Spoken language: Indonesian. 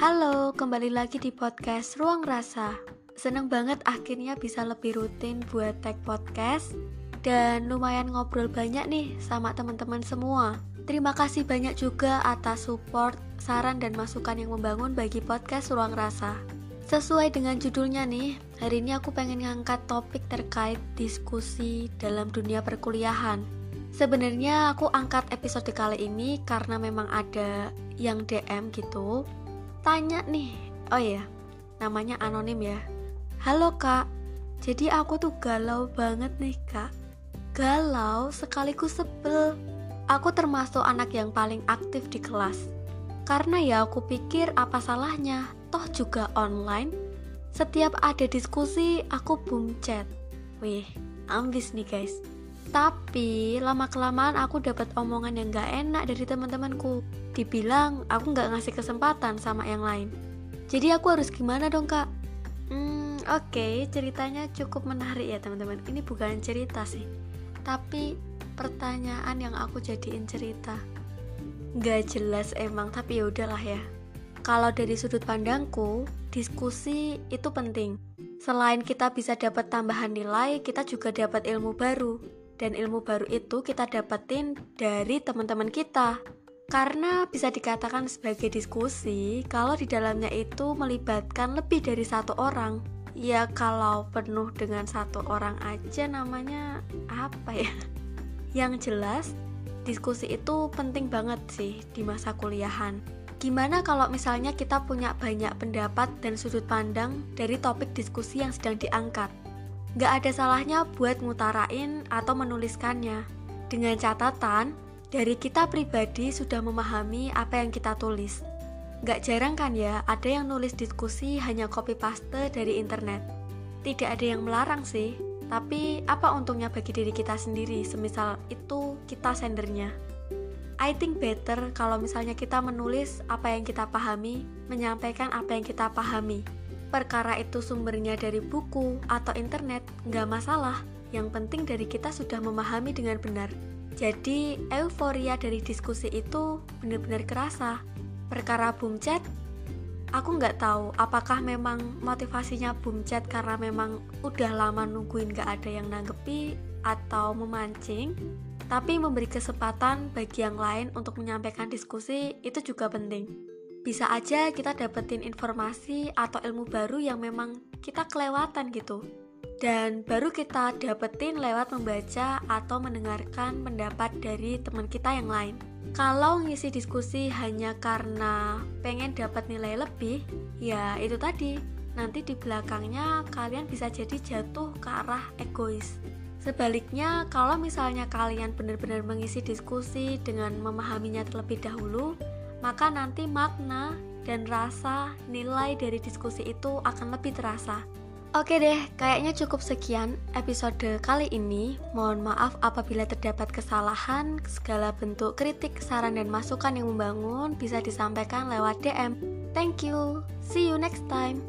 Halo, kembali lagi di podcast Ruang Rasa. Seneng banget akhirnya bisa lebih rutin buat tag podcast dan lumayan ngobrol banyak nih sama teman-teman semua. Terima kasih banyak juga atas support, saran dan masukan yang membangun bagi podcast Ruang Rasa. Sesuai dengan judulnya nih, hari ini aku pengen ngangkat topik terkait diskusi dalam dunia perkuliahan. Sebenarnya aku angkat episode kali ini karena memang ada yang DM gitu. Tanya nih, oh ya, namanya anonim ya. Halo kak, jadi aku tuh galau banget nih kak. Galau sekaligus sebel. Aku termasuk anak yang paling aktif di kelas. Karena ya aku pikir apa salahnya Toh juga online. Setiap ada diskusi aku boom chat. Wih, ambis nih guys tapi lama kelamaan aku dapat omongan yang gak enak dari teman-temanku. Dibilang aku gak ngasih kesempatan sama yang lain. Jadi aku harus gimana dong kak? Hmm, Oke, okay, ceritanya cukup menarik ya teman-teman. Ini bukan cerita sih, tapi pertanyaan yang aku jadiin cerita. Gak jelas emang, tapi ya udahlah ya. Kalau dari sudut pandangku, diskusi itu penting. Selain kita bisa dapat tambahan nilai, kita juga dapat ilmu baru. Dan ilmu baru itu kita dapetin dari teman-teman kita. Karena bisa dikatakan sebagai diskusi kalau di dalamnya itu melibatkan lebih dari satu orang ya kalau penuh dengan satu orang aja namanya apa ya yang jelas diskusi itu penting banget sih di masa kuliahan Gimana kalau misalnya kita punya banyak pendapat dan sudut pandang dari topik diskusi yang sedang diangkat? Gak ada salahnya buat ngutarain atau menuliskannya. Dengan catatan, dari kita pribadi sudah memahami apa yang kita tulis. Gak jarang kan ya, ada yang nulis diskusi hanya copy paste dari internet. Tidak ada yang melarang sih, tapi apa untungnya bagi diri kita sendiri, semisal itu kita sendernya. I think better kalau misalnya kita menulis apa yang kita pahami, menyampaikan apa yang kita pahami. Perkara itu sumbernya dari buku atau internet, nggak masalah. Yang penting dari kita sudah memahami dengan benar. Jadi, euforia dari diskusi itu benar-benar kerasa perkara boom chat aku nggak tahu apakah memang motivasinya boom chat karena memang udah lama nungguin nggak ada yang nanggepi atau memancing tapi memberi kesempatan bagi yang lain untuk menyampaikan diskusi itu juga penting bisa aja kita dapetin informasi atau ilmu baru yang memang kita kelewatan gitu dan baru kita dapetin lewat membaca atau mendengarkan pendapat dari teman kita yang lain kalau ngisi diskusi hanya karena pengen dapat nilai lebih, ya itu tadi. Nanti di belakangnya kalian bisa jadi jatuh ke arah egois. Sebaliknya, kalau misalnya kalian benar-benar mengisi diskusi dengan memahaminya terlebih dahulu, maka nanti makna dan rasa nilai dari diskusi itu akan lebih terasa. Oke deh, kayaknya cukup sekian episode kali ini. Mohon maaf apabila terdapat kesalahan. Segala bentuk kritik, saran, dan masukan yang membangun bisa disampaikan lewat DM. Thank you. See you next time.